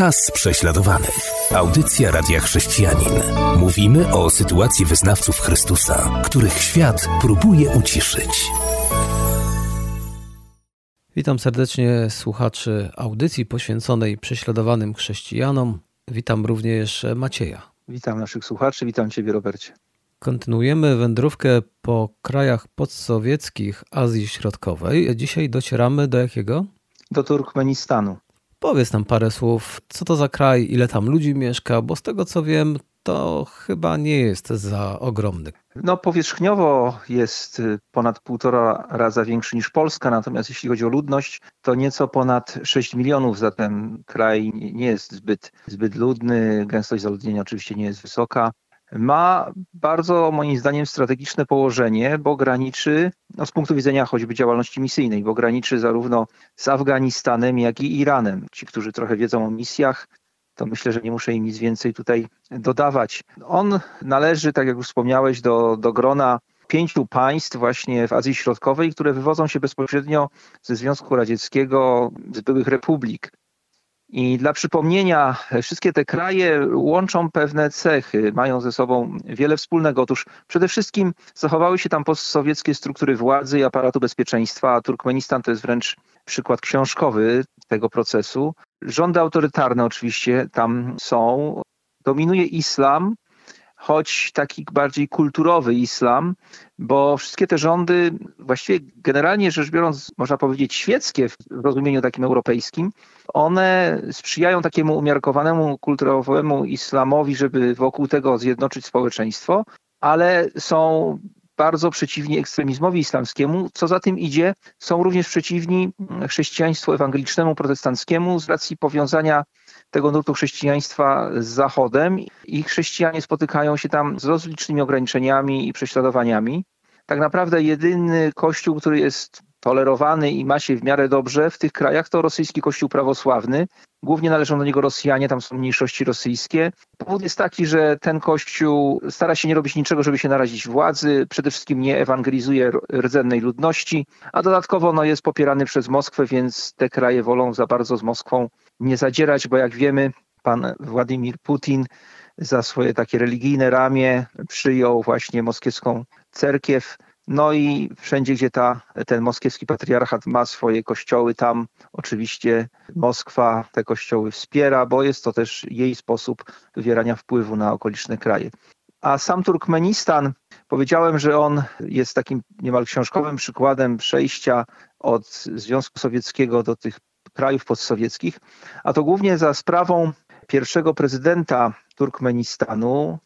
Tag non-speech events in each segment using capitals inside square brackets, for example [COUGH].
Czas prześladowanych. Audycja Radia Chrześcijanin. Mówimy o sytuacji wyznawców Chrystusa, których świat próbuje uciszyć. Witam serdecznie słuchaczy audycji poświęconej prześladowanym chrześcijanom. Witam również Macieja. Witam naszych słuchaczy, witam Ciebie, Robercie. Kontynuujemy wędrówkę po krajach podsowieckich Azji Środkowej. Dzisiaj docieramy do jakiego? Do Turkmenistanu. Powiedz nam parę słów, co to za kraj, ile tam ludzi mieszka, bo z tego co wiem, to chyba nie jest za ogromny. No, powierzchniowo jest ponad półtora raza większy niż Polska, natomiast jeśli chodzi o ludność, to nieco ponad 6 milionów, zatem kraj nie jest zbyt, zbyt ludny, gęstość zaludnienia oczywiście nie jest wysoka ma bardzo moim zdaniem strategiczne położenie, bo graniczy, no z punktu widzenia choćby działalności misyjnej, bo graniczy zarówno z Afganistanem, jak i Iranem. Ci, którzy trochę wiedzą o misjach, to myślę, że nie muszę im nic więcej tutaj dodawać. On należy, tak jak już wspomniałeś, do, do grona pięciu państw właśnie w Azji Środkowej, które wywodzą się bezpośrednio ze Związku Radzieckiego, z byłych republik. I dla przypomnienia, wszystkie te kraje łączą pewne cechy, mają ze sobą wiele wspólnego. Otóż przede wszystkim zachowały się tam postsowieckie struktury władzy i aparatu bezpieczeństwa, a Turkmenistan to jest wręcz przykład książkowy tego procesu. Rządy autorytarne oczywiście tam są. Dominuje islam, choć taki bardziej kulturowy islam, bo wszystkie te rządy, właściwie generalnie rzecz biorąc, można powiedzieć świeckie w rozumieniu takim europejskim, one sprzyjają takiemu umiarkowanemu kulturowemu islamowi, żeby wokół tego zjednoczyć społeczeństwo, ale są bardzo przeciwni ekstremizmowi islamskiemu. Co za tym idzie, są również przeciwni chrześcijaństwu ewangelicznemu, protestanckiemu z racji powiązania tego nurtu chrześcijaństwa z Zachodem i chrześcijanie spotykają się tam z rozlicznymi ograniczeniami i prześladowaniami. Tak naprawdę jedyny kościół, który jest tolerowany i ma się w miarę dobrze w tych krajach, to rosyjski kościół prawosławny. Głównie należą do niego Rosjanie, tam są mniejszości rosyjskie. Powód jest taki, że ten kościół stara się nie robić niczego, żeby się narazić władzy, przede wszystkim nie ewangelizuje rdzennej ludności, a dodatkowo no, jest popierany przez Moskwę, więc te kraje wolą za bardzo z Moskwą nie zadzierać, bo jak wiemy, pan Władimir Putin za swoje takie religijne ramię przyjął właśnie moskiewską cerkiew no i wszędzie, gdzie ta, ten moskiewski patriarchat ma swoje kościoły, tam oczywiście Moskwa te kościoły wspiera, bo jest to też jej sposób wywierania wpływu na okoliczne kraje. A sam Turkmenistan, powiedziałem, że on jest takim niemal książkowym przykładem przejścia od Związku Sowieckiego do tych krajów postsowieckich, a to głównie za sprawą pierwszego prezydenta Turkmenistanu,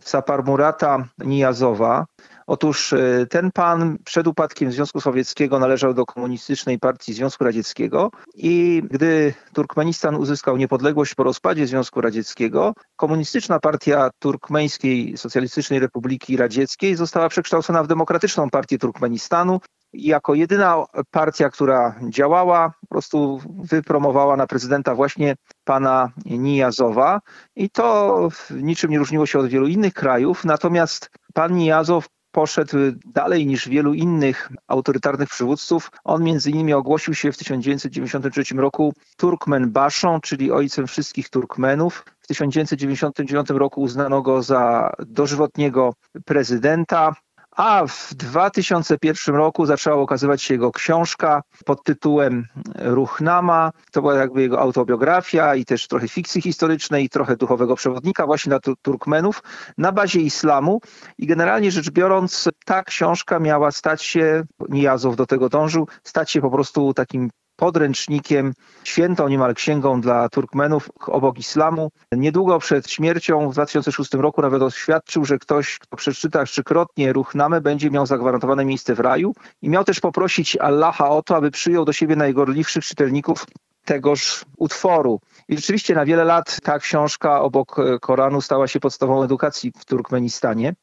Saparmurata Nijazowa. Otóż e, ten pan przed upadkiem Związku Sowieckiego należał do komunistycznej partii Związku Radzieckiego i gdy Turkmenistan uzyskał niepodległość po rozpadzie Związku Radzieckiego, komunistyczna partia Turkmeńskiej Socjalistycznej Republiki Radzieckiej została przekształcona w Demokratyczną Partię Turkmenistanu jako jedyna partia, która działała, po prostu wypromowała na prezydenta właśnie pana Nijazowa i to niczym nie różniło się od wielu innych krajów. Natomiast pan Nijazow poszedł dalej niż wielu innych autorytarnych przywódców. On między innymi ogłosił się w 1993 roku Turkmen Baszą, czyli ojcem wszystkich Turkmenów. W 1999 roku uznano go za dożywotniego prezydenta a w 2001 roku zaczęła ukazywać się jego książka pod tytułem Ruchnama. To była jakby jego autobiografia i też trochę fikcji historycznej i trochę duchowego przewodnika właśnie dla Turkmenów na bazie islamu. I generalnie rzecz biorąc, ta książka miała stać się, Nijazow do tego dążył, stać się po prostu takim podręcznikiem, świętą niemal księgą dla Turkmenów obok islamu. Niedługo przed śmiercią w 2006 roku nawet oświadczył, że ktoś, kto przeczyta trzykrotnie Ruchnamę, będzie miał zagwarantowane miejsce w raju i miał też poprosić Allaha o to, aby przyjął do siebie najgorliwszych czytelników tegoż utworu. I rzeczywiście na wiele lat ta książka obok Koranu stała się podstawą edukacji w Turkmenistanie.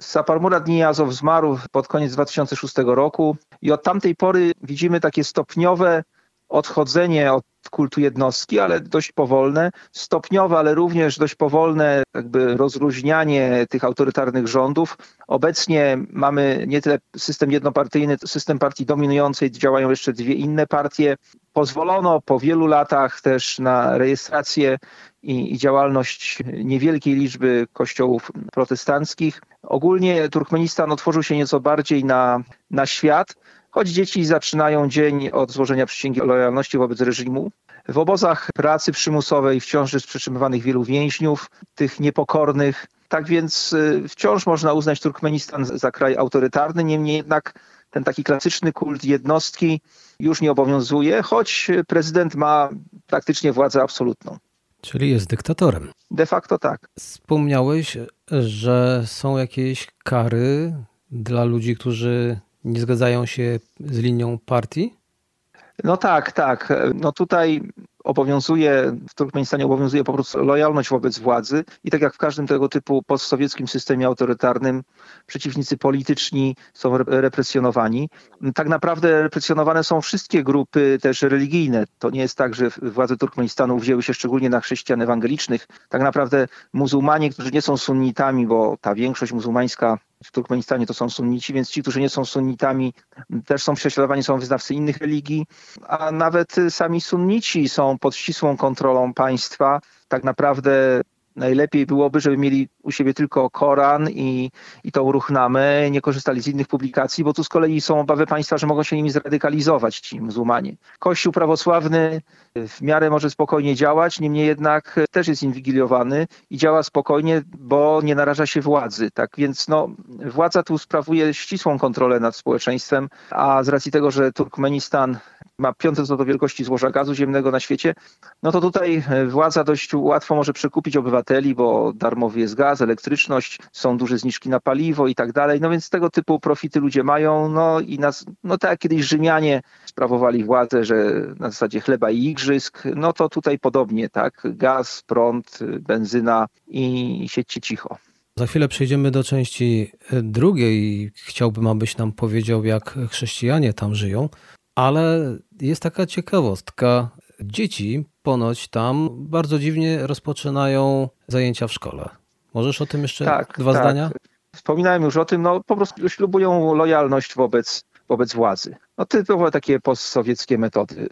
Saparmurat Nijazow zmarł pod koniec 2006 roku i od tamtej pory widzimy takie stopniowe odchodzenie od kultu jednostki, ale dość powolne, stopniowe, ale również dość powolne jakby rozróżnianie tych autorytarnych rządów. Obecnie mamy nie tyle system jednopartyjny, system partii dominującej, działają jeszcze dwie inne partie. Pozwolono po wielu latach też na rejestrację i, i działalność niewielkiej liczby kościołów protestanckich. Ogólnie Turkmenistan otworzył się nieco bardziej na, na świat choć dzieci zaczynają dzień od złożenia przysięgi lojalności wobec reżimu. W obozach pracy przymusowej wciąż jest przetrzymywanych wielu więźniów, tych niepokornych. Tak więc y, wciąż można uznać Turkmenistan za kraj autorytarny, niemniej jednak ten taki klasyczny kult jednostki już nie obowiązuje, choć prezydent ma praktycznie władzę absolutną. Czyli jest dyktatorem. De facto tak. Wspomniałeś, że są jakieś kary dla ludzi, którzy nie zgadzają się z linią partii? No tak, tak. No tutaj obowiązuje, w Turkmenistanie obowiązuje po prostu lojalność wobec władzy i tak jak w każdym tego typu postsowieckim systemie autorytarnym, przeciwnicy polityczni są represjonowani. Tak naprawdę represjonowane są wszystkie grupy też religijne. To nie jest tak, że władze Turkmenistanu wzięły się szczególnie na chrześcijan ewangelicznych. Tak naprawdę muzułmanie, którzy nie są sunnitami, bo ta większość muzułmańska w Turkmenistanie to są sunnici, więc ci, którzy nie są sunnitami, też są prześladowani, są wyznawcy innych religii, a nawet sami sunnici są pod ścisłą kontrolą państwa. Tak naprawdę najlepiej byłoby, żeby mieli u siebie tylko Koran i, i tą ruchnamę, nie korzystali z innych publikacji, bo tu z kolei są obawy państwa, że mogą się nimi zradykalizować ci muzułmanie. Kościół prawosławny w miarę może spokojnie działać, niemniej jednak też jest inwigiliowany i działa spokojnie, bo nie naraża się władzy. Tak więc no, władza tu sprawuje ścisłą kontrolę nad społeczeństwem, a z racji tego, że Turkmenistan ma piąte co do wielkości złoża gazu ziemnego na świecie, no to tutaj władza dość łatwo może przekupić obywateli, bo darmowy jest gaz, elektryczność, są duże zniżki na paliwo i tak dalej. No więc tego typu profity ludzie mają. No i nas, no tak jak kiedyś Rzymianie sprawowali władzę, że na zasadzie chleba i igrzysk, no to tutaj podobnie, tak? Gaz, prąd, benzyna i siedźcie cicho. Za chwilę przejdziemy do części drugiej. Chciałbym, abyś nam powiedział, jak chrześcijanie tam żyją. Ale jest taka ciekawostka. Dzieci ponoć tam bardzo dziwnie rozpoczynają zajęcia w szkole. Możesz o tym jeszcze tak, dwa tak. zdania? Wspominałem już o tym, no po prostu ślubują lojalność wobec, wobec władzy. No typowo takie postsowieckie metody.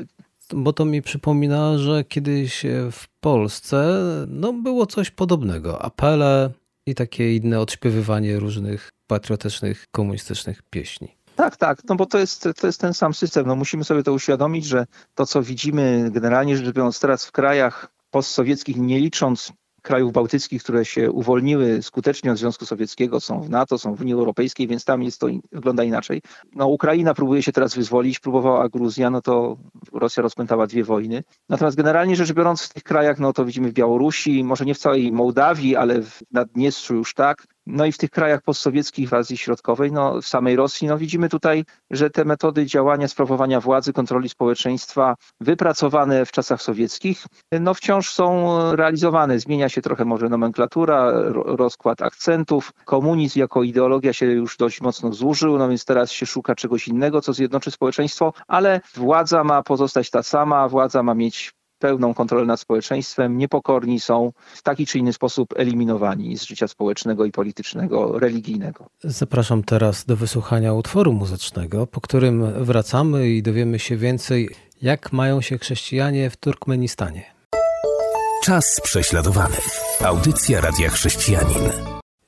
Bo to mi przypomina, że kiedyś w Polsce no, było coś podobnego. Apele i takie inne odśpiewywanie różnych patriotycznych, komunistycznych pieśni. Tak, tak, no bo to jest, to jest ten sam system. No musimy sobie to uświadomić, że to, co widzimy generalnie rzecz biorąc teraz w krajach postsowieckich, nie licząc krajów bałtyckich, które się uwolniły skutecznie od Związku Sowieckiego, są w NATO, są w Unii Europejskiej, więc tam jest to wygląda inaczej. No, Ukraina próbuje się teraz wyzwolić, próbowała Gruzja, no to Rosja rozpętała dwie wojny. Natomiast generalnie rzecz biorąc w tych krajach, no to widzimy w Białorusi, może nie w całej Mołdawii, ale w Naddniestrzu już tak, no i w tych krajach postsowieckich w Azji Środkowej, no w samej Rosji, no widzimy tutaj, że te metody działania, sprawowania władzy, kontroli społeczeństwa wypracowane w czasach sowieckich, no wciąż są realizowane. Zmienia się trochę może nomenklatura, rozkład akcentów. Komunizm jako ideologia się już dość mocno zużył, no więc teraz się szuka czegoś innego, co zjednoczy społeczeństwo, ale władza ma pozostać ta sama, władza ma mieć pełną kontrolę nad społeczeństwem, niepokorni są w taki czy inny sposób eliminowani z życia społecznego i politycznego, religijnego. Zapraszam teraz do wysłuchania utworu muzycznego, po którym wracamy i dowiemy się więcej, jak mają się chrześcijanie w Turkmenistanie. Czas prześladowany. Audycja Radia Chrześcijanin.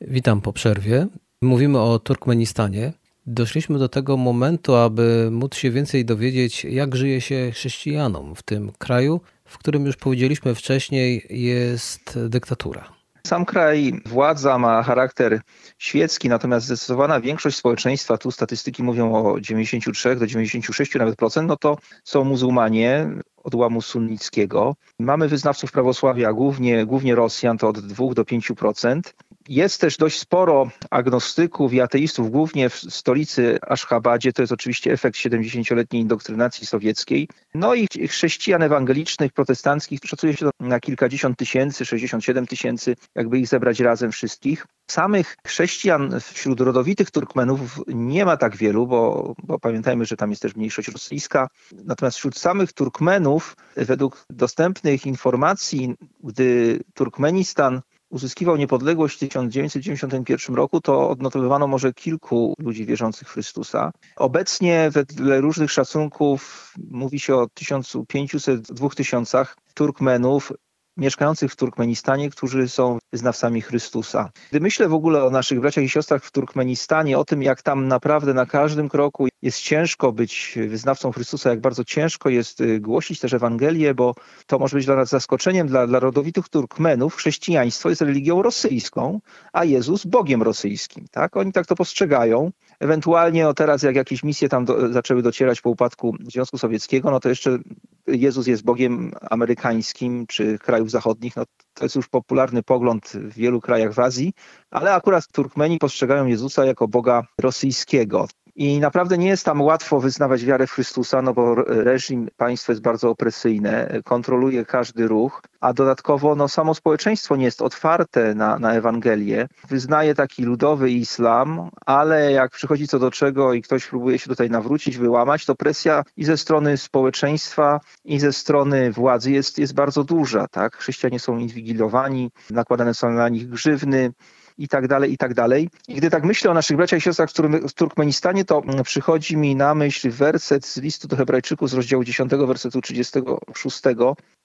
Witam po przerwie. Mówimy o Turkmenistanie. Doszliśmy do tego momentu, aby móc się więcej dowiedzieć, jak żyje się chrześcijanom w tym kraju, w którym już powiedzieliśmy wcześniej jest dyktatura. Sam kraj, władza ma charakter świecki, natomiast zdecydowana większość społeczeństwa, tu statystyki mówią o 93 do 96 nawet procent, no to są muzułmanie odłamu sunnickiego. Mamy wyznawców prawosławia, głównie, głównie Rosjan, to od 2 do 5 procent. Jest też dość sporo agnostyków i ateistów, głównie w stolicy Aszchabadzie. To jest oczywiście efekt 70-letniej indoktrynacji sowieckiej. No i chrześcijan ewangelicznych, protestanckich szacuje się to na kilkadziesiąt tysięcy, 67 tysięcy, jakby ich zebrać razem wszystkich. Samych chrześcijan wśród rodowitych Turkmenów nie ma tak wielu, bo, bo pamiętajmy, że tam jest też mniejszość rosyjska. Natomiast wśród samych Turkmenów, według dostępnych informacji, gdy Turkmenistan uzyskiwał niepodległość w 1991 roku, to odnotowywano może kilku ludzi wierzących w Chrystusa. Obecnie wedle różnych szacunków mówi się o 1500-2000 Turkmenów mieszkających w Turkmenistanie, którzy są wyznawcami Chrystusa. Gdy myślę w ogóle o naszych braciach i siostrach w Turkmenistanie, o tym, jak tam naprawdę na każdym kroku jest ciężko być wyznawcą Chrystusa, jak bardzo ciężko jest y, głosić też Ewangelię, bo to może być dla nas zaskoczeniem, dla, dla rodowitych Turkmenów chrześcijaństwo jest religią rosyjską, a Jezus Bogiem rosyjskim. Tak? Oni tak to postrzegają. Ewentualnie o teraz, jak jakieś misje tam do, zaczęły docierać po upadku Związku Sowieckiego, no to jeszcze Jezus jest Bogiem amerykańskim czy krajów zachodnich. No, to jest już popularny pogląd w wielu krajach w Azji, ale akurat Turkmeni postrzegają Jezusa jako Boga rosyjskiego. I naprawdę nie jest tam łatwo wyznawać wiarę w Chrystusa, no bo reżim państwa jest bardzo opresyjne, kontroluje każdy ruch, a dodatkowo no, samo społeczeństwo nie jest otwarte na, na Ewangelię. Wyznaje taki ludowy islam, ale jak przychodzi co do czego i ktoś próbuje się tutaj nawrócić, wyłamać, to presja i ze strony społeczeństwa, i ze strony władzy jest, jest bardzo duża. Tak? Chrześcijanie są inwigilowani, nakładane są na nich grzywny, i tak dalej, i tak dalej. I gdy tak myślę o naszych braciach i siostrach w Turkmenistanie, to przychodzi mi na myśl werset z listu do Hebrajczyków z rozdziału 10, wersetu 36,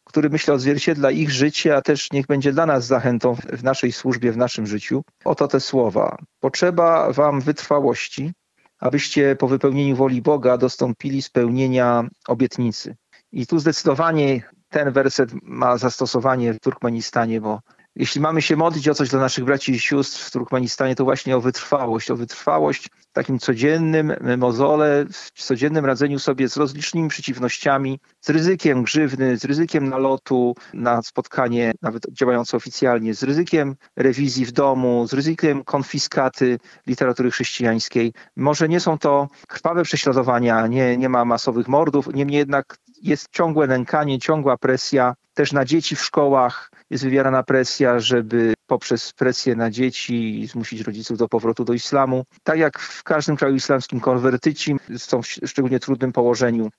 który myślę odzwierciedla ich życie, a też niech będzie dla nas zachętą w naszej służbie, w naszym życiu. Oto te słowa. Potrzeba wam wytrwałości, abyście po wypełnieniu woli Boga dostąpili spełnienia obietnicy. I tu zdecydowanie ten werset ma zastosowanie w Turkmenistanie, bo jeśli mamy się modlić o coś dla naszych braci i sióstr w Turkmenistanie, to właśnie o wytrwałość, o wytrwałość w takim codziennym mozole, w codziennym radzeniu sobie z rozlicznymi przeciwnościami, z ryzykiem grzywny, z ryzykiem nalotu na spotkanie, nawet działające oficjalnie, z ryzykiem rewizji w domu, z ryzykiem konfiskaty literatury chrześcijańskiej. Może nie są to krwawe prześladowania, nie, nie ma masowych mordów, niemniej jednak jest ciągłe nękanie, ciągła presja, też na dzieci w szkołach jest wywierana presja, żeby poprzez presję na dzieci zmusić rodziców do powrotu do islamu. Tak jak w każdym kraju islamskim konwertyci są w szczególnie trudnym położeniu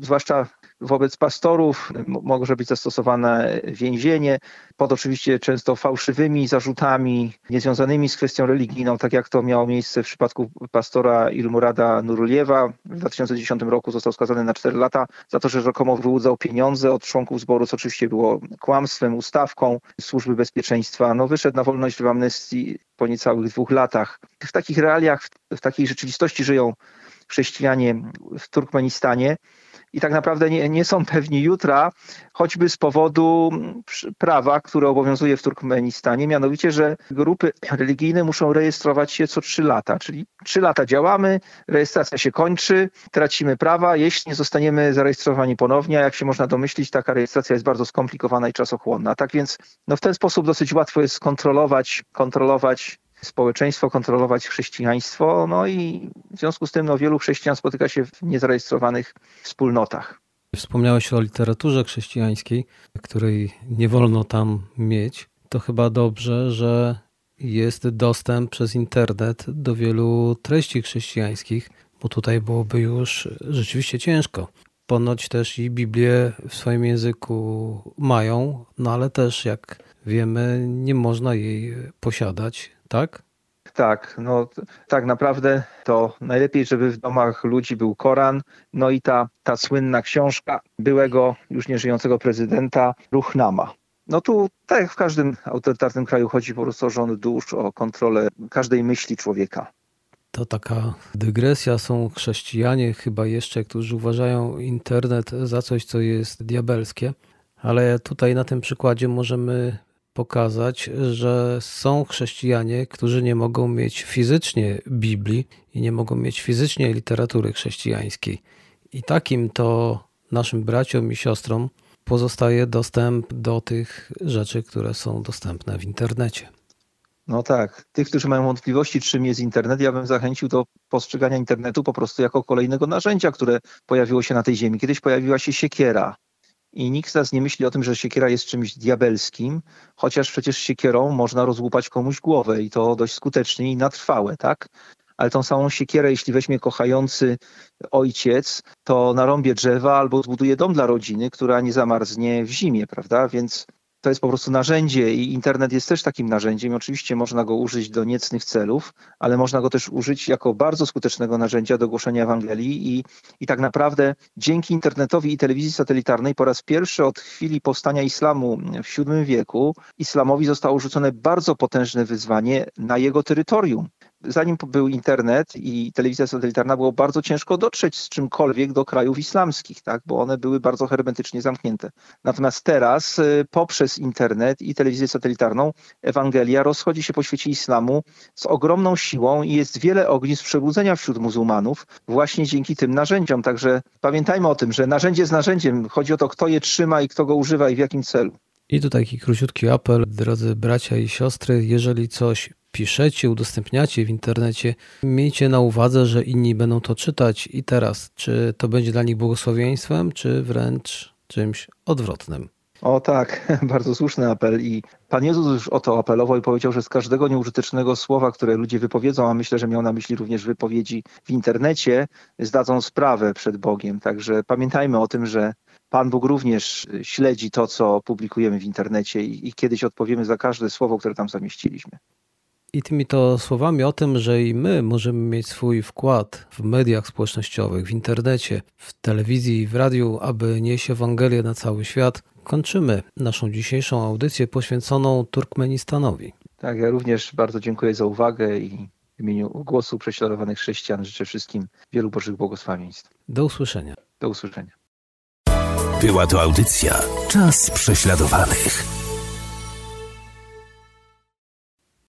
zwłaszcza wobec pastorów może być zastosowane więzienie pod oczywiście często fałszywymi zarzutami niezwiązanymi z kwestią religijną, tak jak to miało miejsce w przypadku pastora Ilmurada Nuruliewa. W 2010 roku został skazany na 4 lata za to, że rzekomo wyłudzał pieniądze od członków zboru, co oczywiście było kłamstwem, ustawką służby bezpieczeństwa. No, wyszedł na wolność w amnestii po niecałych dwóch latach. W takich realiach, w takiej rzeczywistości żyją chrześcijanie w Turkmenistanie. I tak naprawdę nie, nie są pewni jutra, choćby z powodu prawa, które obowiązuje w Turkmenistanie, mianowicie, że grupy religijne muszą rejestrować się co trzy lata, czyli trzy lata działamy, rejestracja się kończy, tracimy prawa, jeśli nie zostaniemy zarejestrowani ponownie, a jak się można domyślić, taka rejestracja jest bardzo skomplikowana i czasochłonna. Tak więc no, w ten sposób dosyć łatwo jest kontrolować, kontrolować społeczeństwo, kontrolować chrześcijaństwo. No i w związku z tym no, wielu chrześcijan spotyka się w niezarejestrowanych wspólnotach. Wspomniałeś o literaturze chrześcijańskiej, której nie wolno tam mieć. To chyba dobrze, że jest dostęp przez internet do wielu treści chrześcijańskich, bo tutaj byłoby już rzeczywiście ciężko. Ponoć też i Biblię w swoim języku mają, no ale też jak wiemy, nie można jej posiadać tak? Tak, no tak naprawdę to najlepiej, żeby w domach ludzi był Koran, no i ta, ta słynna książka byłego już nieżyjącego prezydenta Ruchnama. No tu, tak jak w każdym autorytarnym kraju, chodzi po prostu o rząd dusz, o kontrolę każdej myśli człowieka. To taka dygresja. Są chrześcijanie chyba jeszcze, którzy uważają internet za coś, co jest diabelskie, ale tutaj na tym przykładzie możemy pokazać, że są chrześcijanie, którzy nie mogą mieć fizycznie Biblii i nie mogą mieć fizycznie literatury chrześcijańskiej. I takim to naszym braciom i siostrom pozostaje dostęp do tych rzeczy, które są dostępne w internecie. No tak. Tych, którzy mają wątpliwości, czym jest internet, ja bym zachęcił do postrzegania internetu po prostu jako kolejnego narzędzia, które pojawiło się na tej ziemi. Kiedyś pojawiła się siekiera. I nikt z nas nie myśli o tym, że siekiera jest czymś diabelskim, chociaż przecież siekierą można rozłupać komuś głowę i to dość skutecznie i na trwałe, tak? ale tą samą siekierę, jeśli weźmie kochający ojciec, to narąbie drzewa albo zbuduje dom dla rodziny, która nie zamarznie w zimie, prawda? Więc to jest po prostu narzędzie i internet jest też takim narzędziem. Oczywiście można go użyć do niecnych celów, ale można go też użyć jako bardzo skutecznego narzędzia do głoszenia Ewangelii i, i tak naprawdę dzięki internetowi i telewizji satelitarnej po raz pierwszy od chwili powstania islamu w VII wieku islamowi zostało rzucone bardzo potężne wyzwanie na jego terytorium zanim był internet i telewizja satelitarna, było bardzo ciężko dotrzeć z czymkolwiek do krajów islamskich, tak? bo one były bardzo hermetycznie zamknięte. Natomiast teraz y, poprzez internet i telewizję satelitarną Ewangelia rozchodzi się po świecie islamu z ogromną siłą i jest wiele ognisk przebudzenia wśród muzułmanów właśnie dzięki tym narzędziom. Także pamiętajmy o tym, że narzędzie z narzędziem. Chodzi o to, kto je trzyma i kto go używa i w jakim celu. I tu taki króciutki apel, drodzy bracia i siostry, jeżeli coś piszecie, udostępniacie w internecie, miejcie na uwadze, że inni będą to czytać i teraz, czy to będzie dla nich błogosławieństwem, czy wręcz czymś odwrotnym. O tak, [LAUGHS] bardzo słuszny apel i Pan Jezus już o to apelował i powiedział, że z każdego nieużytecznego słowa, które ludzie wypowiedzą, a myślę, że miał na myśli również wypowiedzi w internecie, zdadzą sprawę przed Bogiem. Także pamiętajmy o tym, że Pan Bóg również śledzi to, co publikujemy w internecie i, i kiedyś odpowiemy za każde słowo, które tam zamieściliśmy. I tymi to słowami o tym, że i my możemy mieć swój wkład w mediach społecznościowych, w internecie, w telewizji, w radiu, aby nieść Ewangelię na cały świat, kończymy naszą dzisiejszą audycję poświęconą Turkmenistanowi. Tak, ja również bardzo dziękuję za uwagę i w imieniu głosu prześladowanych chrześcijan życzę wszystkim wielu Bożych błogosławieństw. Do usłyszenia. Do usłyszenia. Była to audycja Czas prześladowanych.